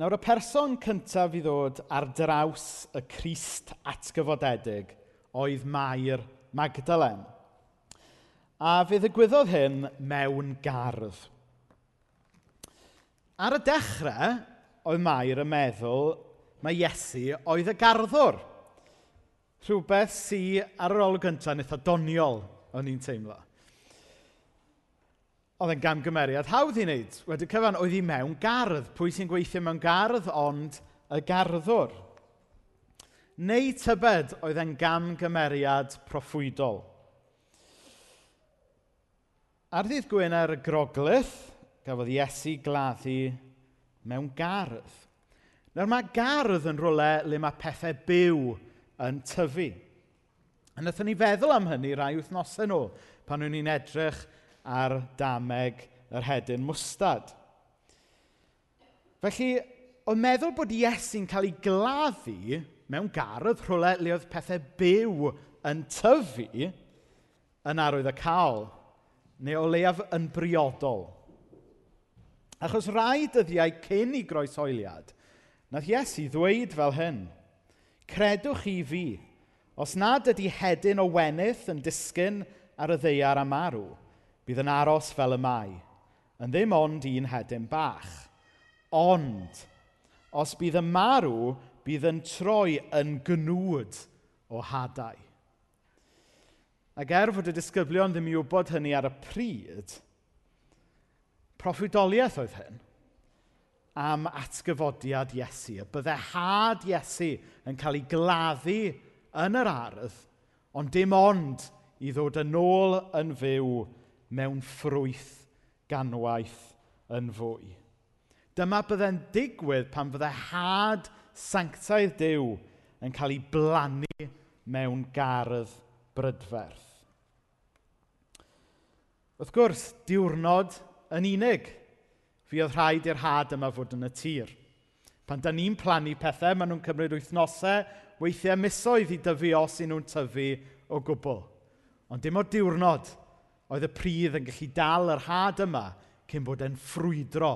Nawr, y person cyntaf i ddod ar draws y Crist atgyfodedig oedd Mair Magdalen. A fe ddigwyddodd hyn mewn gardd. Ar y dechrau, oedd Mair yn meddwl mae Iesu oedd y garddwr. Rhywbeth sy ar yr olwg gyntaf yn eitha doniol, o'n i'n teimlo. Oedd e'n gamgymeriad hawdd i wneud. Wedi cyfan, oedd hi mewn gardd. Pwy sy'n gweithio mewn gardd, ond y garddwr. Neu tybed oedd e'n gamgymeriad proffwydol. Ar ddydd Gwener y Groglyth, gafodd Iesu gladdu mewn gardd. Nawr mae gardd yn rhywle le mae pethau byw yn tyfu. A wnaethon ni feddwl am hynny rai wythnosau nhw, pan o'n i'n edrych ar dameg yr hedyn mwstad. Felly, o'n meddwl bod Iesu'n cael ei gladdu mewn gardd rhywle le oedd pethau byw yn tyfu yn arwydd y cael, neu o leiaf yn briodol. Achos rai dyddiau cyn i groesoeliad, nath Iesu ddweud fel hyn, Credwch i fi, os nad ydy hedyn o wenydd yn disgyn ar y ddeiar am marw, Bydd yn aros fel y mai, yn ddim ond un hedyn bach. Ond, os bydd y marw, bydd yn troi yn gnwd o hadau. Ac er fod y disgyblion ddim i wybod hynny ar y pryd, proffwydoliaeth oedd hyn am atgyfodiad Iesu. Y bydde had Iesu yn cael ei gladdu yn yr ardd, ond dim ond i ddod yn ôl yn fyw mewn ffrwyth ganwaith yn fwy. Dyma byddai'n digwydd pan fyddai had sanctaidd Dyw yn cael ei blannu mewn gardd brydferth. Wrth gwrs, diwrnod yn unig. Fi oedd rhaid i'r had yma fod yn y tir. Pan da ni'n plannu pethau, maen nhw'n cymryd wythnosau, weithiau misoedd i dyfu os i nhw'n tyfu o gwbl. Ond dim o diwrnod oedd y pridd yn gallu dal yr had yma cyn bod e'n ffrwydro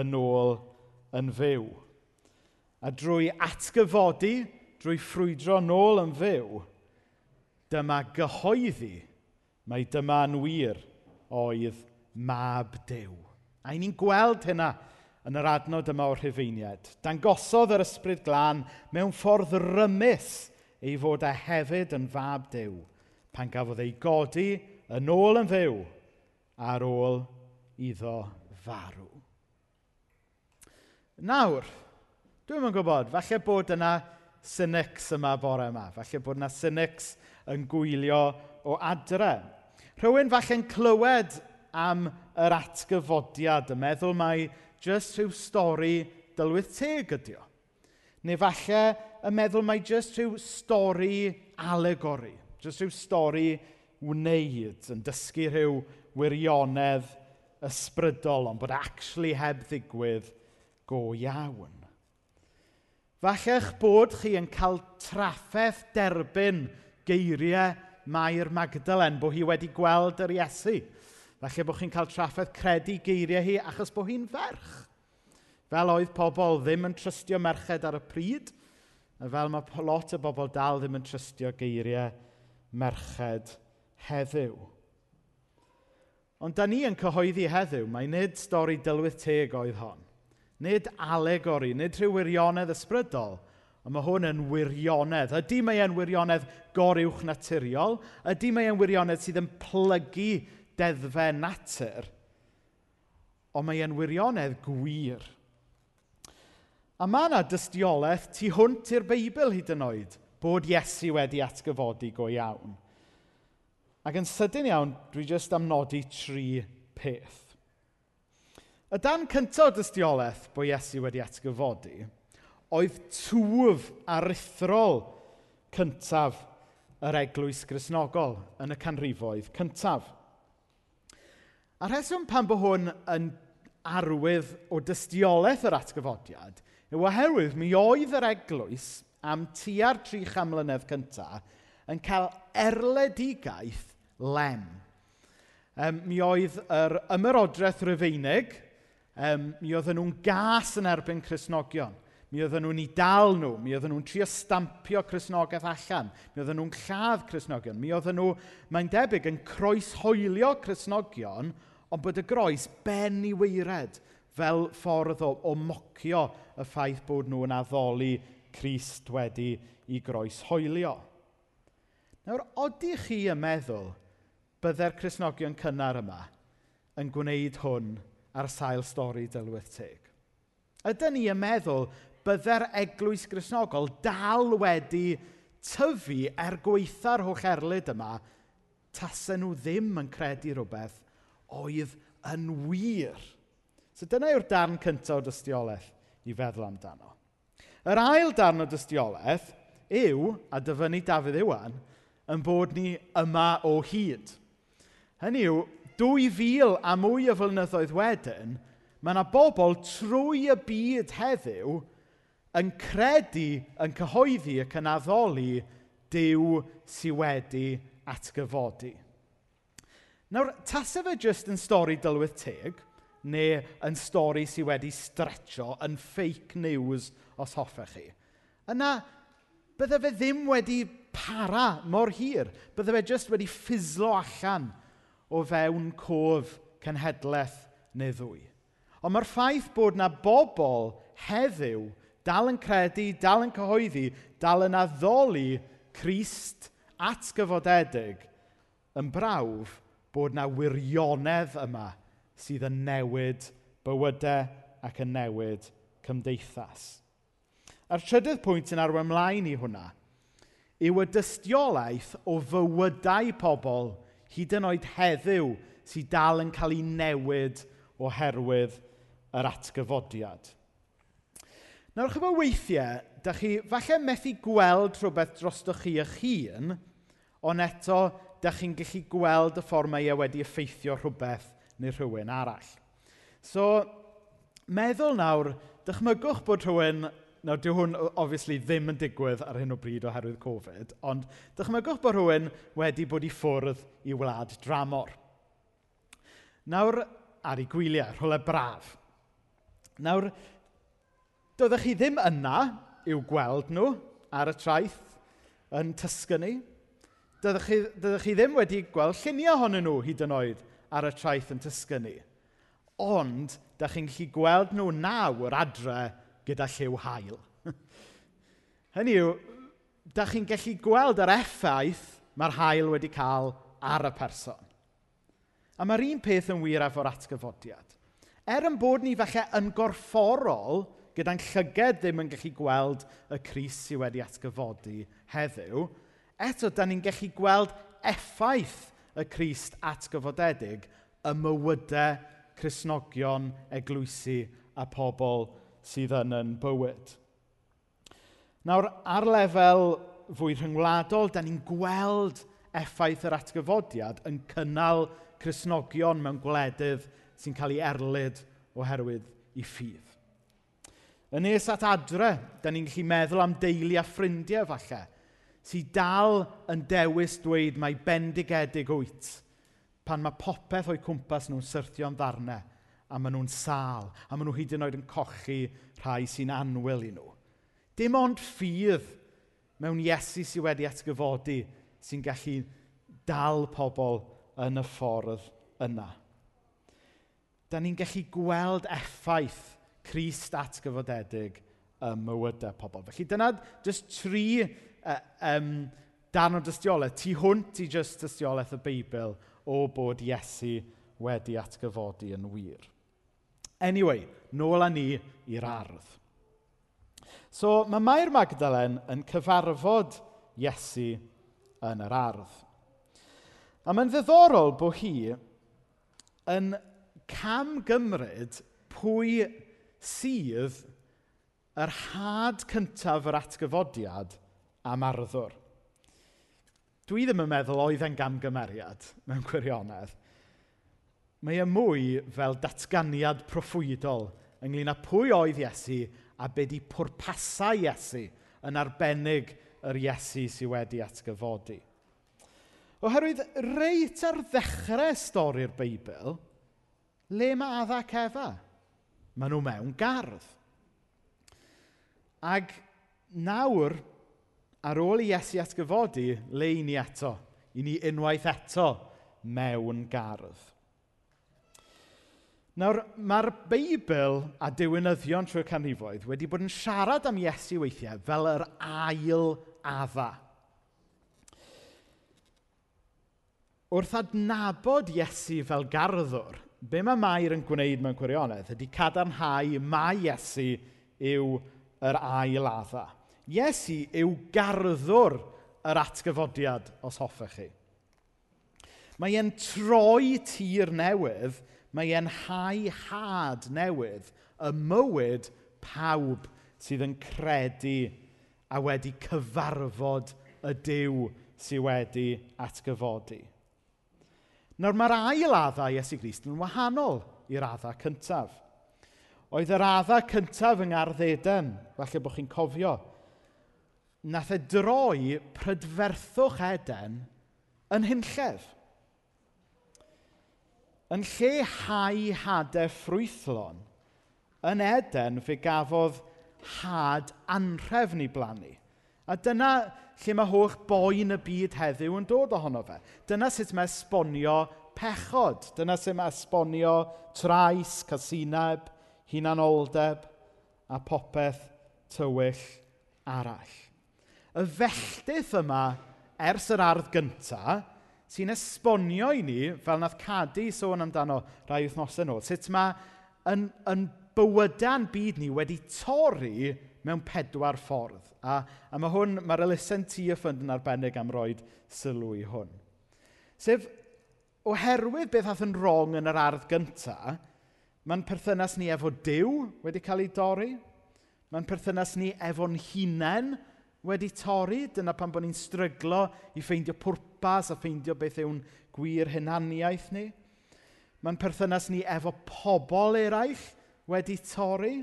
yn ôl yn fyw. A drwy atgyfodi, drwy ffrwydro yn ôl yn fyw, dyma gyhoeddi mae dyma'n wir oedd mab dew. A ni'n gweld hynna yn yr adnod yma o'r rhyfeiniad. Dangosodd yr ysbryd glân mewn ffordd rymus ei fod e hefyd yn fab dew pan gafodd ei godi yn ôl yn fyw ar ôl iddo farw. Nawr, dwi'm yn gwybod, falle bod yna cynics yma bore yma. Falle bod yna cynics yn gwylio o adre. Rhywun falle'n clywed am yr atgyfodiad y meddwl mai jyst rhyw stori dylwydd teg ydi o. Neu falle y meddwl mai jyst rhyw stori alegori. Jyst rhyw stori wneud, yn dysgu rhyw wirionedd ysbrydol, ond bod actually heb ddigwydd go iawn. Falla'ch bod chi yn cael traffaeth derbyn geiriau Mair Magdalen, bod hi wedi gweld yr Iesu. Falle bod chi'n cael traffaeth credu geiriau hi achos bod hi'n ferch. Fel oedd pobl ddim yn trystio merched ar y pryd, a fel mae lot o bobl dal ddim yn trystio geiriau merched heddiw. Ond da ni yn cyhoeddi heddiw, mae nid stori dylwyth teg oedd hon. Nid alegori, nid rhyw wirionedd ysbrydol, ond mae hwn yn wirionedd. Ydy mae e'n wirionedd goriwch naturiol? Ydy mae e'n wirionedd sydd yn plygu deddfau natur? Ond mae e'n wirionedd gwir. A mae yna dystiolaeth tu hwnt i'r Beibl hyd yn oed bod Iesu wedi atgyfodi go iawn. Ac yn sydyn iawn, dwi jyst am nodi tri peth. Y dan cyntaf o dystiolaeth bod Iesu wedi atgyfodi oedd twf aruthrol cyntaf yr eglwys grisnogol yn y canrifoedd cyntaf. A rheswm pan bod hwn yn arwydd o dystiolaeth yr atgyfodiad yw oherwydd mi oedd yr eglwys am tua'r tri chamlynedd cyntaf yn cael erledigaeth lem. Um, mi oedd yr ymyrodraeth Rufeinig, um, mi oedden nhw'n gas yn erbyn Cresnogion. Mi oedden nhw'n ei dal nhw, mi oedden nhw'n trio stampio Cresnogaeth allan, mi oedden nhw'n lladd Cresnogion, mi oedden nhw, mae'n debyg, yn croeshoelio Cresnogion, ond bod y groes ben i weired fel ffordd o, o mocio y ffaith bod nhw'n addoli Crist wedi i groeshoelio. Nawr, odi chi yn meddwl bydde'r Cresnogion cynnar yma yn gwneud hwn ar sail stori dylwyth teg. Ydyn ni yn meddwl bydde'r eglwys grisnogol dal wedi tyfu er gweitha'r holl erlyd yma tasen nhw ddim yn credu rhywbeth oedd yn wir. So dyna yw'r darn cyntaf o dystiolaeth i feddwl amdano. Yr ail darn o dystiolaeth yw, a dyfynnu Dafydd Iwan, yn bod ni yma o hyd – Hynny yw, dwy fil a mwy o flynyddoedd wedyn, mae yna bobl trwy y byd heddiw yn credu, yn cyhoeddi ac yn addoli Dyw sydd wedi atgyfodi. Nawr, tasa fe jyst yn stori dylwydd teg, neu yn stori sydd wedi stretcho, yn fake news os hoffech chi. Yna, bydde fe ddim wedi para mor hir. Bydde fe jyst wedi ffislo allan o fewn cof cenhedlaeth neu ddwy. Ond mae'r ffaith bod na bobl heddiw dal yn credu, dal yn cyhoeddi, dal yn addoli Crist atgyfodedig yn brawf bod na wirionedd yma sydd yn newid bywydau ac yn newid cymdeithas. A'r trydydd pwynt yn arwain mlaen i hwnna yw y dystiolaeth o fywydau pobl hyd yn oed heddiw, sydd dal yn cael ei newid oherwydd yr atgyfodiad. Nawr, chyfo weithiau, da chi falle methu gweld rhywbeth drostoch chi eich hun, ond eto, da chi'n gallu gweld y ffordd mae e wedi effeithio rhywbeth neu rhywun arall. So, meddwl nawr, dychmygwch bod rhywun Nawr, dyw hwn, obviously, ddim yn digwydd ar hyn o bryd oherwydd Covid, ond dychmygwch bod rhywun wedi bod i ffwrdd i wlad dramor. Nawr, ar ei gwyliau, rhywle braf. Nawr, doeddech chi ddim yna i'w gweld nhw ar y traeth yn Tuscany. Doeddech chi, doeddech chi ddim wedi gweld lluniau ohonyn nhw hyd yn oed ar y traeth yn Tuscany. Ond, da chi'n gallu gweld nhw nawr adre gyda lliw hael. Hynny yw, da chi'n gallu gweld yr effaith mae'r hael wedi cael ar y person. A mae'r un peth yn wir efo'r atgyfodiad. Er yn bod ni falle yn gorfforol gyda'n llyged ddim yn gallu gweld y Cris sydd wedi atgyfodi heddiw, eto, da ni'n gallu gweld effaith y Crist atgyfodedig y mywydau Cresnogion, eglwysi a pobl sydd yn yn bywyd. Nawr, ar lefel fwy rhyngwladol, da ni'n gweld effaith yr atgyfodiad yn cynnal Cresnogion mewn gwledydd sy'n cael ei erlyd oherwydd i ffydd. Yn nes at adre, da ni'n gallu meddwl am deulu a ffrindiau falle, sy'n dal yn dewis dweud mae bendigedig wyt, pan mae popeth o'i cwmpas nhw'n syrthio'n ddarnau a maen nhw'n sal, a maen nhw hyd yn oed yn cochi rhai sy'n anwyl i nhw. Dim ond ffydd mewn Iesu sydd wedi atgyfodi sy'n gallu dal pobl yn y ffordd yna. Da ni'n gallu gweld effaith Christ atgyfodedig y mywydau pobl. Felly dyna jyst tri e, uh, um, dan o dystiolaeth. Tu hwnt i jyst dystiolaeth y Beibl o bod Iesu wedi atgyfodi yn wir. Anyway, nôl â ni i'r ardd. So, mae Mair Magdalen yn cyfarfod Iesu yn yr ardd. A mae'n ddiddorol bod hi yn camgymryd pwy sydd yr had cyntaf yr atgyfodiad am arddwr. Dwi ddim yn meddwl oedd e'n gamgymeriad mewn gwirionedd mae e mwy fel datganiad proffwydol ynglyn â pwy oedd Iesu a be di pwrpasau Iesu yn arbennig yr Iesu sydd wedi atgyfodi. Oherwydd reit ar ddechrau stori'r Beibl, le mae Adda cefa? Maen nhw mewn gardd. Ac nawr, ar ôl i Iesu atgyfodi, le i ni eto? I ni unwaith eto mewn gardd. Nawr, mae'r Beibl a diwynyddion trwy'r canrifoedd wedi bod yn siarad am Iesu weithiau fel yr ail adda. Wrth adnabod Iesu fel garddwr, be mae Mair yn gwneud mewn gwirionedd ydy cadarnhau mae Iesu yw yr ail adda. Iesu yw garddwr yr atgyfodiad os hoffech chi. Mae e'n troi tir newydd mae e'n hau had newydd y mywyd pawb sydd yn credu a wedi cyfarfod y Dyw sydd wedi atgyfodi. Nawr mae'r ail adda Iesu Grist yn wahanol i'r adda cyntaf. Oedd yr adda cyntaf yng Ngardd Eden, falle bod chi'n cofio, nath e droi prydferthwch Eden yn hunllef. Yn lle hau hadau ffrwythlon, yn Eden fe gafodd had anrhefn i blannu. A dyna lle mae holl boen y byd heddiw yn dod ohono fe. Dyna sut mae esbonio pechod. Dyna sut mae esbonio trais, casineb, hunanoldeb a popeth tywyll arall. Y felltith yma ers yr ardd gyntaf sy'n esbonio i ni, fel nath cadu sôn amdano rai wythnosau nôl, sut mae yn, yn bywyda'n byd ni wedi torri mewn pedwar ffordd. A, a mae hwn, mae'r elusen TFund yn arbennig am roed sylw i hwn. Sef, oherwydd beth hath yn wrong yn yr ardd gyntaf, mae'n perthynas ni efo Dyw wedi cael ei dorri, mae'n perthynas ni efo'n hunain wedi torri, dyna pan bod ni'n stryglo i ffeindio pwrpas gwmpas a ffeindio beth yw'n gwir hunaniaeth ni. Mae'n perthynas ni efo pobl eraill wedi torri.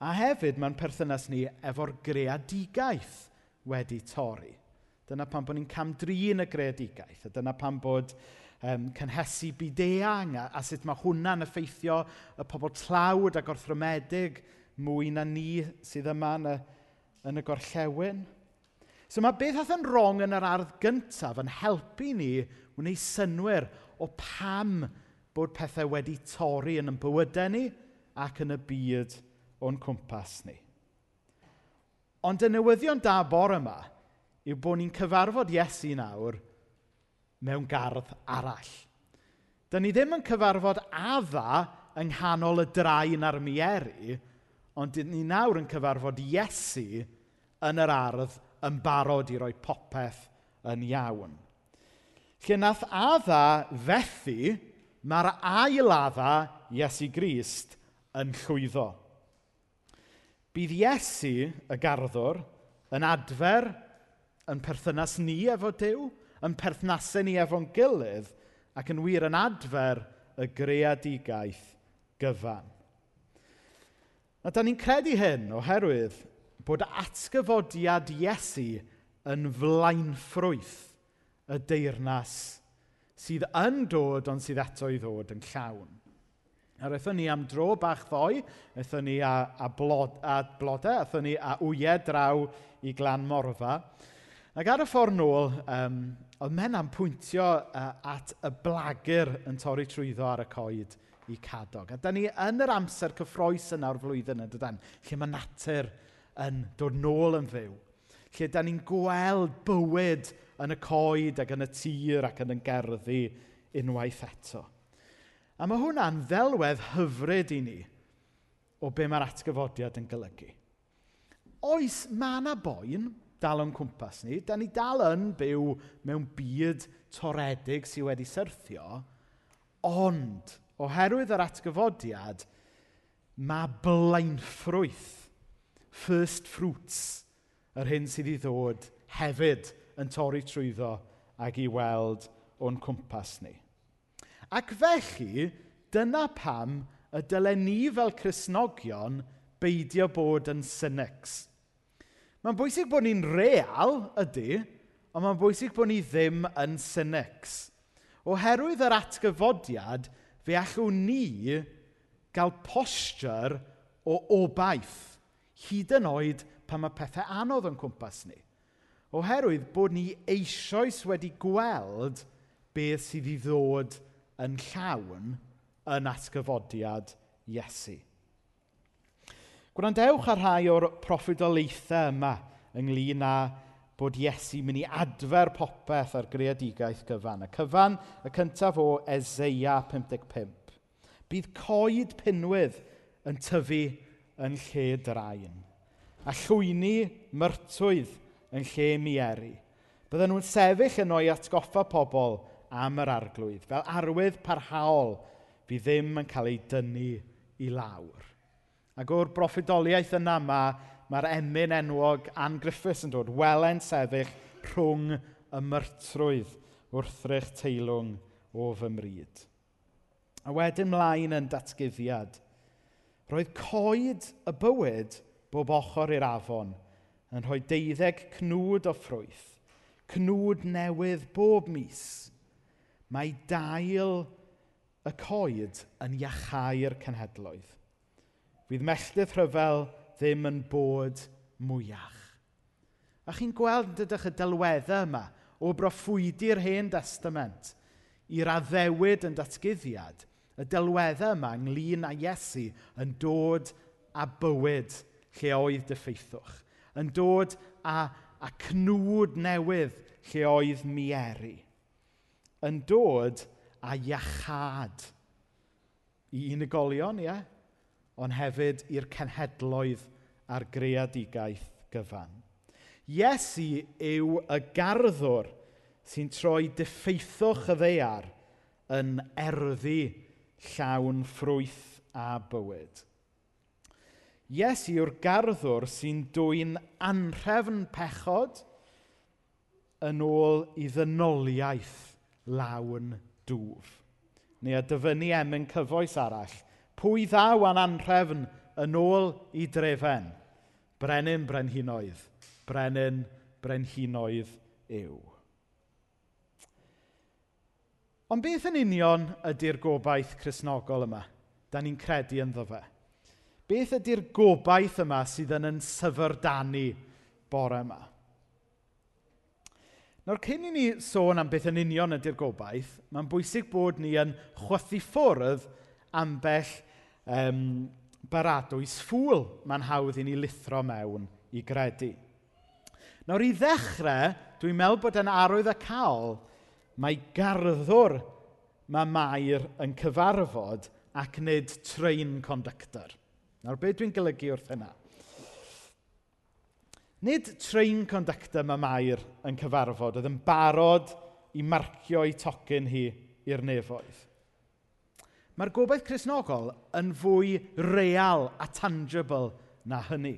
A hefyd mae'n perthynas ni efo'r greadigaeth wedi torri. Dyna pan bod ni'n camdrin y greadigaeth. A dyna pan bod um, cynhesu byd eang a, a sut mae hwnna'n effeithio y pobl tlawd a gorthromedig mwy na ni sydd yma yn y, yn y gorllewin. So mae beth oedd yn wrong yn yr ardd gyntaf yn helpu ni wneud synwyr o pam bod pethau wedi torri yn ein bywydau ni ac yn y byd o'n cwmpas ni. Ond y newyddion da bore yma yw bod ni'n cyfarfod Iesu nawr mewn gardd arall. Dyna ni ddim yn cyfarfod adda yng nghanol y draen a'r mieri, ond ni nawr yn cyfarfod Iesu yn yr ardd yn barod i roi popeth yn iawn. Lle nath adda fethu, mae'r ail adda Iesu Grist yn llwyddo. Bydd Iesu, y garddwr, yn adfer, yn perthynas ni efo Dyw, yn perthnasau ni efo'n gilydd, ac yn wir yn adfer y greadigaeth gyfan. A da ni'n credu hyn oherwydd bod atgyfodiad Iesu yn flaenffrwyth y deyrnas sydd yn dod ond sydd eto i ddod yn llawn. A roethon ni am dro bach ddoe, roethon ni a, a, blod, a blodau, roethon ni a wyau draw i glan morfa. Ac ar y ffordd nôl, um, oedd men am pwyntio uh, at y blagur yn torri trwyddo ar y coed i cadog. A da ni yn yr amser cyffroes yna o'r flwyddyn yn dydan, lle mae natur yn dod nôl yn fyw. Lle da ni'n gweld bywyd yn y coed ac yn y tir ac yn y gerddi unwaith eto. A mae hwnna'n ddelwedd hyfryd i ni o be mae'r atgyfodiad yn golygu. Oes, mae yna boen dal o'n cwmpas ni. Da ni dal yn byw mewn byd toredig sydd wedi syrthio, ond oherwydd yr atgyfodiad, mae blaenffrwyth first fruits, yr hyn sydd i ddod hefyd yn torri trwyddo ac i weld o'n cwmpas ni. Ac felly, dyna pam y dylen ni fel Cresnogion beidio bod yn cynics. Mae'n bwysig bod ni'n real ydy, ond mae'n bwysig bod ni ddim yn cynics. Oherwydd yr atgyfodiad, fe allwn ni gael posture o obaith hyd yn oed pan mae pethau anodd yn cwmpas ni. Oherwydd bod ni eisoes wedi gweld beth sydd i ddod yn llawn yn atgyfodiad Iesu. Gwrandewch ar rhai o'r proffidolaethau yma ynglyn â bod Iesu mynd i adfer popeth ar greadigaeth gyfan. Y cyfan, y cyntaf o Ezeia 55. Bydd coed pinwydd yn tyfu yn lle draen, a llwyni myrtwydd yn lle mieri. Bydden nhw'n sefyll yn o'i atgoffa pobl am yr arglwydd, fel arwydd parhaol fi ddim yn cael ei dynnu i lawr. Ac o'r broffidoliaeth yna mae mae'r emyn enwog Anne Griffiths yn dod, welen sefyll rhwng y myrtrwydd wrthrych teilwng o fy mryd. A wedyn mlaen yn datgyddiad, Roedd coed y bywyd bob ochr i'r afon yn rhoi deuddeg cnwd o ffrwyth, cnwd newydd bob mis. Mae dail y coed yn iachau'r cenhedloedd. Fydd melltydd rhyfel ddim yn bod mwyach. A chi'n gweld ydych y dylweddau yma o broffwydi'r hen testament i'r addewid yn datgyddiad – y dylweddau yma ynglyn â Iesu yn dod a bywyd lle oedd diffeithwch, yn dod a, a cnwd newydd lle oedd mieru, yn dod a iachad i unigolion, ie, ond hefyd i'r cenhedloedd a'r greadigaeth gyfan. Iesu yw y garddwr sy'n troi diffeithwch y ddeiar yn erddi llawn ffrwyth a bywyd. Iesu yw'r garddwr sy'n dwy'n anrhefn pechod yn ôl i ddynoliaeth lawn dŵf. Neu a dyfynu emyn cyfoes arall. Pwy ddaw a'n anrhefn yn ôl i drefen? Brenin brenhinoedd. Brenin brenhinoedd yw. Ond beth yn union ydy'r gobaith chrysnogol yma? Da ni'n credu ynddo fe. Beth ydy'r gobaith yma sydd yn yn syfyrdanu bore yma? Nawr, cyn i ni sôn am beth yn union ydy'r gobaith, mae'n bwysig bod ni yn chwythu ffwrdd ambell um, baradwys ffwl mae'n hawdd i ni lithro mewn i gredu. Nawr, i ddechrau, dwi'n meddwl bod yn arwydd y cael Mae garddwr mae Mair yn cyfarfod ac nid train conductor. Nawr, beth dwi'n golygu wrth hynna? Nid train conductor mae Mair yn cyfarfod oedd yn barod i marcio'i tocyn hi i'r nefoedd. Mae'r gobaith chrysnogol yn fwy real a tangible na hynny.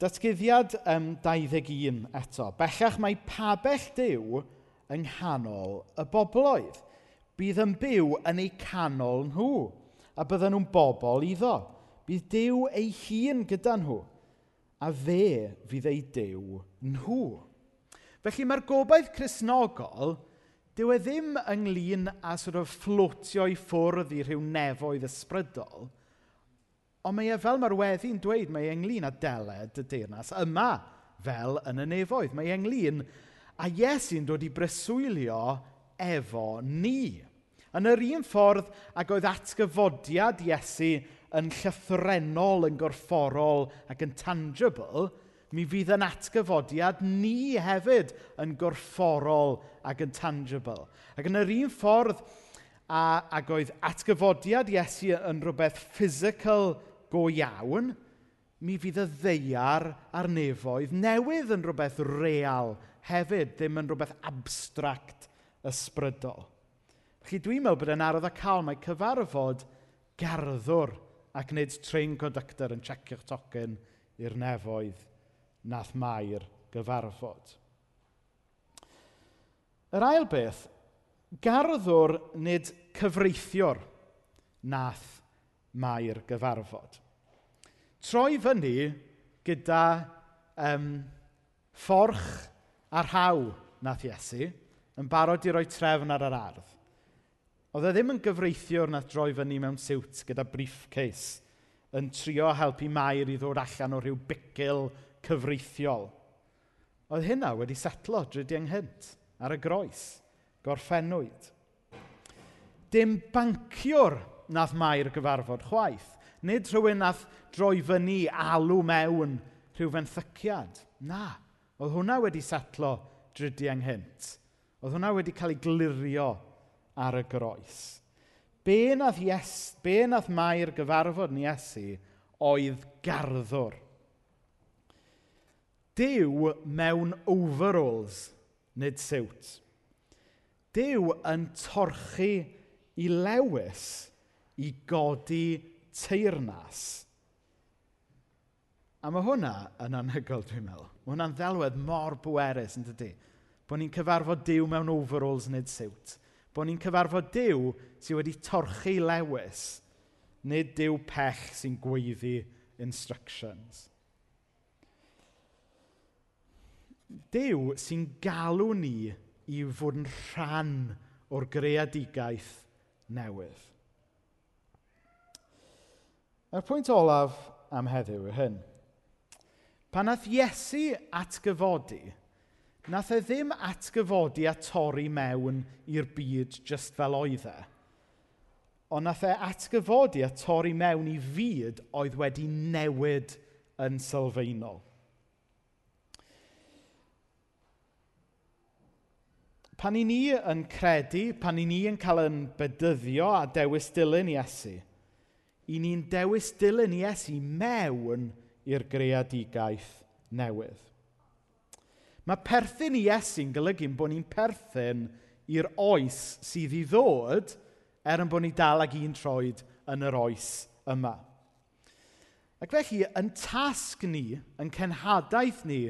Datgyddiad um, 21 eto. Bellach mae pabell Dyw yng nghanol y bobloedd. Bydd yn byw yn eu canol nhw, a bydden nhw'n bobl iddo. Bydd Dyw ei hun gyda nhw, a fe fydd ei Dyw nhw. Felly mae'r gobaith chrysnogol, dyw e ddim ynglyn â sort of fflotio i ffwrdd i rhyw nefoedd ysbrydol – Ond mae e, fel mae'r weddi'n dweud, mae e ynglyn â deled y deyrnas yma fel yn y nefoedd. Mae e ynglyn a Iesu'n dod i breswylio efo ni. Yn yr un ffordd ac oedd atgyfodiad Iesu yn llythrenol, yn gorfforol ac yn tangible, mi fydd yn atgyfodiad ni hefyd yn gorfforol ac yn tangible. Ac yn yr un ffordd a, ac oedd atgyfodiad Iesu yn rhywbeth physical go iawn, mi fydd y ddeiar a'r nefoedd newydd yn rhywbeth real hefyd, ddim yn rhywbeth abstract ysbrydol. Felly dwi'n meddwl bod e'n arodd a cael mae cyfarfod garddwr ac nid train conductor yn checio'ch tocyn i'r nefoedd nath mai'r gyfarfod. Yr ail beth, garddwr nid cyfreithiwr nath mai'r gyfarfod. Troi fyny gyda um, fforch a rhaw nath Iesu, yn barod i roi trefn ar yr ardd. Oedd e ddim yn gyfreithiwr nath droi fyny mewn siwt gyda briefcase yn trio helpu Mair i ddod allan o rhyw bicil cyfreithiol. Oedd hynna wedi setlo drwy'r ynghynt ar y groes, gorffennwyd. Dim banciwr nath Mair gyfarfod chwaith, Nid rhywun nath droi fyny alw mewn rhyw fenthyciad. Na, oedd hwnna wedi setlo drydi ynghynt. Oedd hwnna wedi cael ei glirio ar y groes. Be nath, yes, be nath mae'r gyfarfod ni Iesu oedd garddwr. Dyw mewn overalls, nid siwt. Dyw yn torchi i lewis i godi teirnas. A mae hwnna yn anhygoel, dwi'n meddwl. Mae hwnna'n ddelwedd mor bwerus, yn dydy? Bo ni'n cyfarfod Dyw mewn overalls nid siwt. Bo ni'n cyfarfod Dyw sydd wedi torchu lewis, nid Dyw pech sy'n gweiddi instructions. Dyw sy'n galw ni i fod yn rhan o'r greadigaeth newydd. Yr pwynt olaf am heddiw yw hyn. Pan nath Iesu atgyfodi, nath e ddim atgyfodi a torri mewn i'r byd just fel oedd e. Ond nath e atgyfodi a torri mewn i fyd oedd wedi newid yn sylfaenol. Pan i ni yn credu, pan i ni yn cael yn bedyddio a dewis dilyn Iesu, i ni'n dewis dilyn Iesu mewn i'r greadigaeth newydd. Mae perthyn i Iesu'n golygu'n bod ni'n perthyn i'r oes sydd i ddod er yn bod ni dal ag un troed yn yr oes yma. Ac felly, yn tasg ni, yn cenhadaeth ni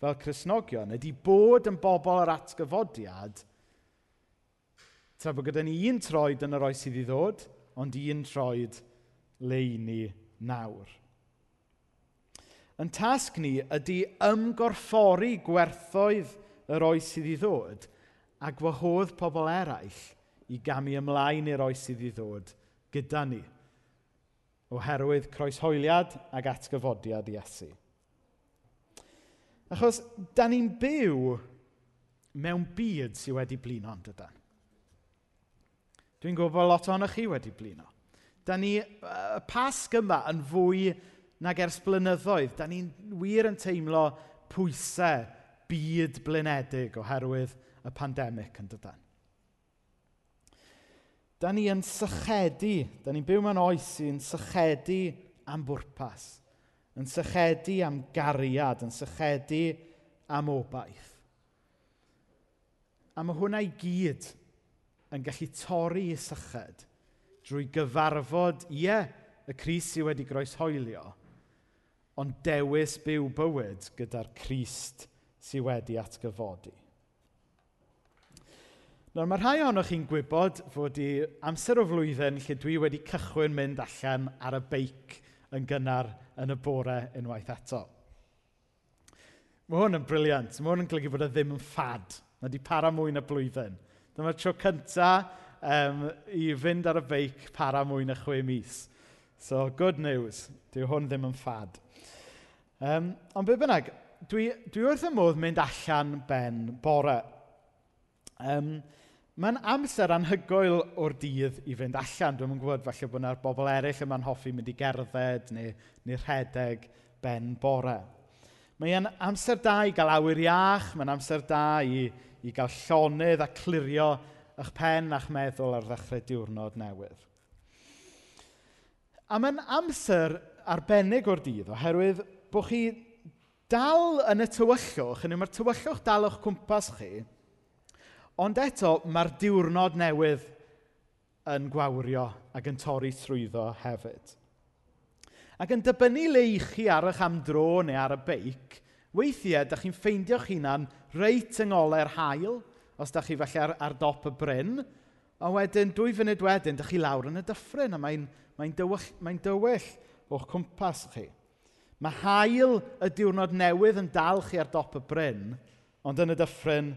fel Cresnogion, ydy bod yn bobl yr atgyfodiad, tra bod gyda ni un troed yn yr oes sydd i ddod, ond un troed yn leini nawr. Yn tasg ni ydy ymgorffori gwerthoedd yr oes sydd i ddod a gwahodd pobl eraill i gamu ymlaen i'r oes sydd i ddod gyda ni oherwydd croeshoeliad ac atgyfodiad Iesu. Achos, da ni'n byw mewn byd sydd wedi blino yn dydan. Dwi'n gwybod lot ohonoch chi wedi blino. Da ni, y pasg yma yn fwy nag ers blynyddoedd, da ni'n wir yn teimlo pwysau byd blynedig oherwydd y pandemig yn dydan. Da ni yn sychedu, da ni'n byw mewn oes sy'n sychedu am bwrpas, yn sychedu am gariad, yn sychedu am obaith. A mae hwnna i gyd yn gallu torri i syched drwy gyfarfod, ie, y Cris sydd wedi groeshoelio, ond dewis byw bywyd gyda'r Crist sydd wedi atgyfodi. Nawr, mae rhai ohonoch chi'n gwybod fod i amser o flwyddyn lle dwi wedi cychwyn mynd allan ar y beic yn gynnar yn y bore unwaith eto. Mae hwn yn briliant. Mae hwn yn golygu bod e ddim yn ffad. Mae wedi para mwy na blwyddyn. Dyma'r tro cyntaf um, i fynd ar y beic para mwy na chwe mis. So, good news. Dyw hwn ddim yn ffad. Um, ond be bynnag, dwi, dwi wrth y modd mynd allan ben bore. Um, Mae'n amser anhygoel o'r dydd i fynd allan. Dwi'n gwybod falle bod yna'r bobl eraill yma'n hoffi mynd i gerdded neu, neu rhedeg ben bore. Mae'n amser da i gael awyr iach, mae'n amser da i, i gael llonydd a clirio eich pen a'ch meddwl ar ddechrau diwrnod newydd. A mae'n amser arbennig o'r dydd oherwydd bod chi dal yn y tywyllwch, yn mae'r tywyllwch dal o'ch cwmpas chi, ond eto mae'r diwrnod newydd yn gwawrio ac yn torri trwyddo hefyd. Ac yn dibynnu le i chi ar eich amdro neu ar y beic, weithiau, da chi'n ffeindio'ch hunan reit yng ngole'r hail – os da chi felly ar, ar dop y bryn, a wedyn dwy funud wedyn, da chi lawr yn y dyffryn, a mae'n mae dywyll, mae dywyll o'ch cwmpas chi. Mae hael y diwrnod newydd yn dal chi ar dop y bryn, ond yn y dyffryn,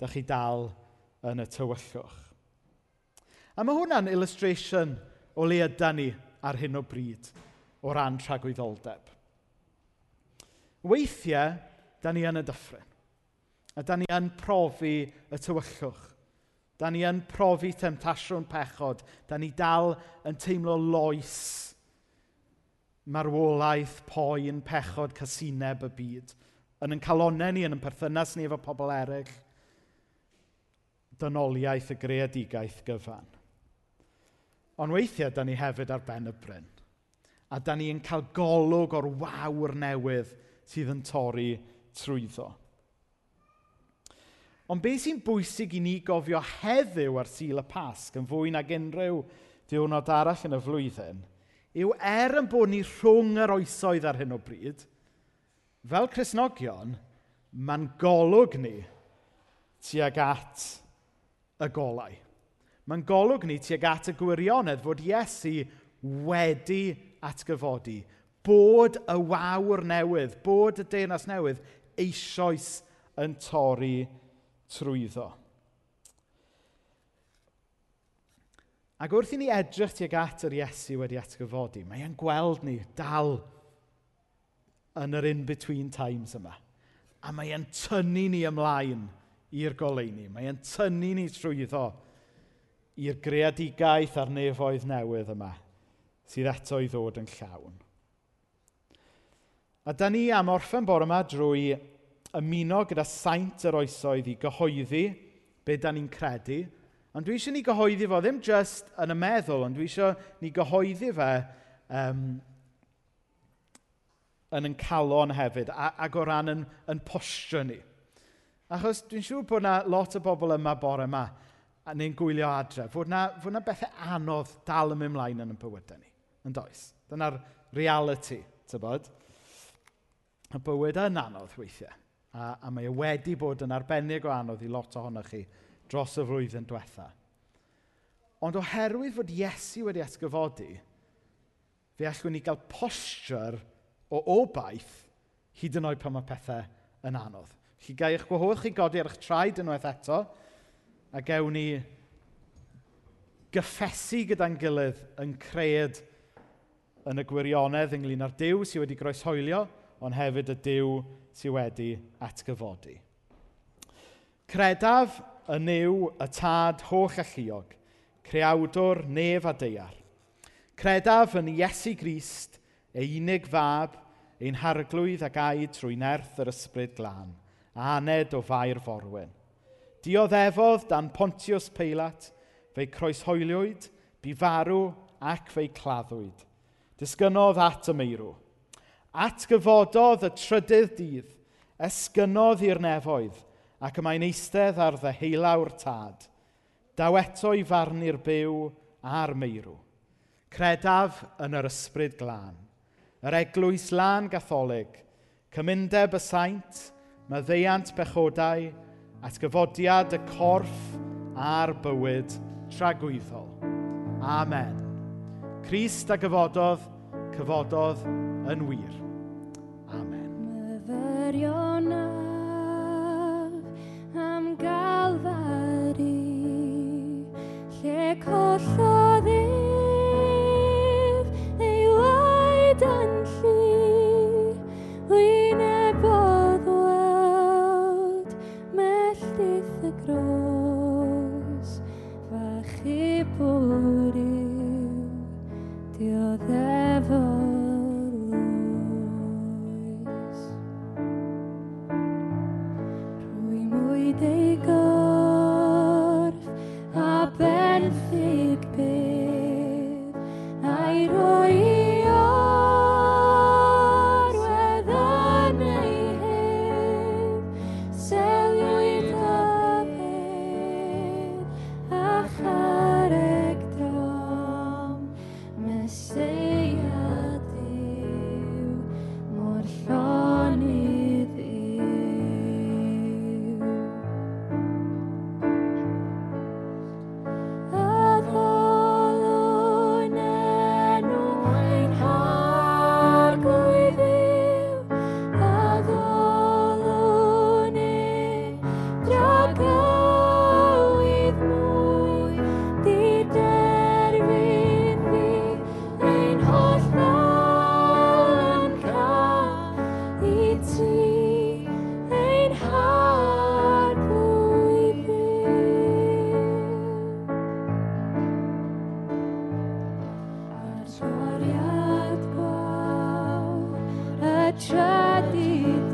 da chi dal yn y tywyllwch. A mae hwnna'n illustration o le ydy ni ar hyn o bryd o ran tragwyddoldeb. Weithiau, da ni yn y dyffryn. A da ni yn profi y tywyllwch. Da ni yn profi temtasiwn pechod. Da ni dal yn teimlo loes marwolaeth, poen, pechod, casineb y byd. Yn yn calonau ni, yn yn perthynas ni efo pobl eraill. Dynoliaeth y greadigaeth gyfan. Ond weithiau, da ni hefyd ar ben y bryn. A da ni'n cael golwg o'r wawr newydd sydd yn torri trwyddo. Ond beth sy'n bwysig i ni gofio heddiw ar Sul y Pasg, yn fwy nag unrhyw diwrnod arall yn y flwyddyn, yw er yn bod ni rhwng yr oesoedd ar hyn o bryd, fel Cresnogion, mae'n golwg ni tuag at y golau. Mae'n golwg ni tuag at y gwirionedd fod Iesu wedi atgyfodi, bod y wawr newydd, bod y deyrnas newydd eisoes yn torri trwyddo. Ac wrth i ni edrych tuag at yr Iesu wedi atgyfodi, mae e'n gweld ni dal yn yr in-between times yma. A mae e'n tynnu ni ymlaen i'r goleuni. Mae e'n tynnu ni trwyddo i'r greadigaeth a'r nefoedd newydd yma sydd eto i ddod yn llawn. A da ni am orffen bore yma drwy ymuno gyda saint yr oesoedd i gyhoeddi be da ni'n credu, ond dwi eisiau ni gyhoeddi fo ddim just yn y meddwl, ond dwi eisiau ni gyhoeddi fe um, yn yn calon hefyd, a, ac o ran yn, yn postio ni. Achos dwi'n siŵr bod yna lot o bobl yma bore yma, a neu'n gwylio adre, fod yna, fod yna bethau anodd dal yn mynd mlaen yn y bywydau ni. Yn does. Dyna'r reality, tybod? Y bywyd yn anodd weithiau. A, a mae e wedi bod yn arbennig o anodd i lot ohonoch chi dros y flwyddyn diwetha. Ond oherwydd fod Iesu wedi esgyfodi, fe allwn ni gael posture o obaith hyd yn oed pan mae pethau yn anodd. Chi gael eich gwahodd chi godi ar eich traed unwaith eto, a gewn ni gyffesu gyda'n gilydd yn creed yn y gwirionedd ynglyn â'r Dyw sydd wedi groeshoelio, ond hefyd y Dyw sydd wedi atgyfodi. Credaf y niw y tad holl alluog, creawdwr nef a deiar. Credaf yn Iesu Grist, ei unig fab, ein harglwydd ac aid trwy nerth yr ysbryd glân, a aned o fair forwyn. Dioddefodd dan Pontius Peilat, fe'i croeshoeliwyd, bu farw ac fe'i claddwyd. Disgynodd at y meirw Atgyfododd y trydydd dydd, esgynodd i'r nefoedd, ac y mae'n eistedd ar ddeheulawr tad. Daweto i farnu'r byw a'r meirw. Credaf yn yr ysbryd glân. Yr eglwys lan gatholig, cymundeb y saint, maddeiant pechodau, atgyfodiad y corff a'r bywyd tragwyddol. Amen. Crist a gyfododd, cyfododd yn wir gwirionaf am galfari lle collodd ei I did.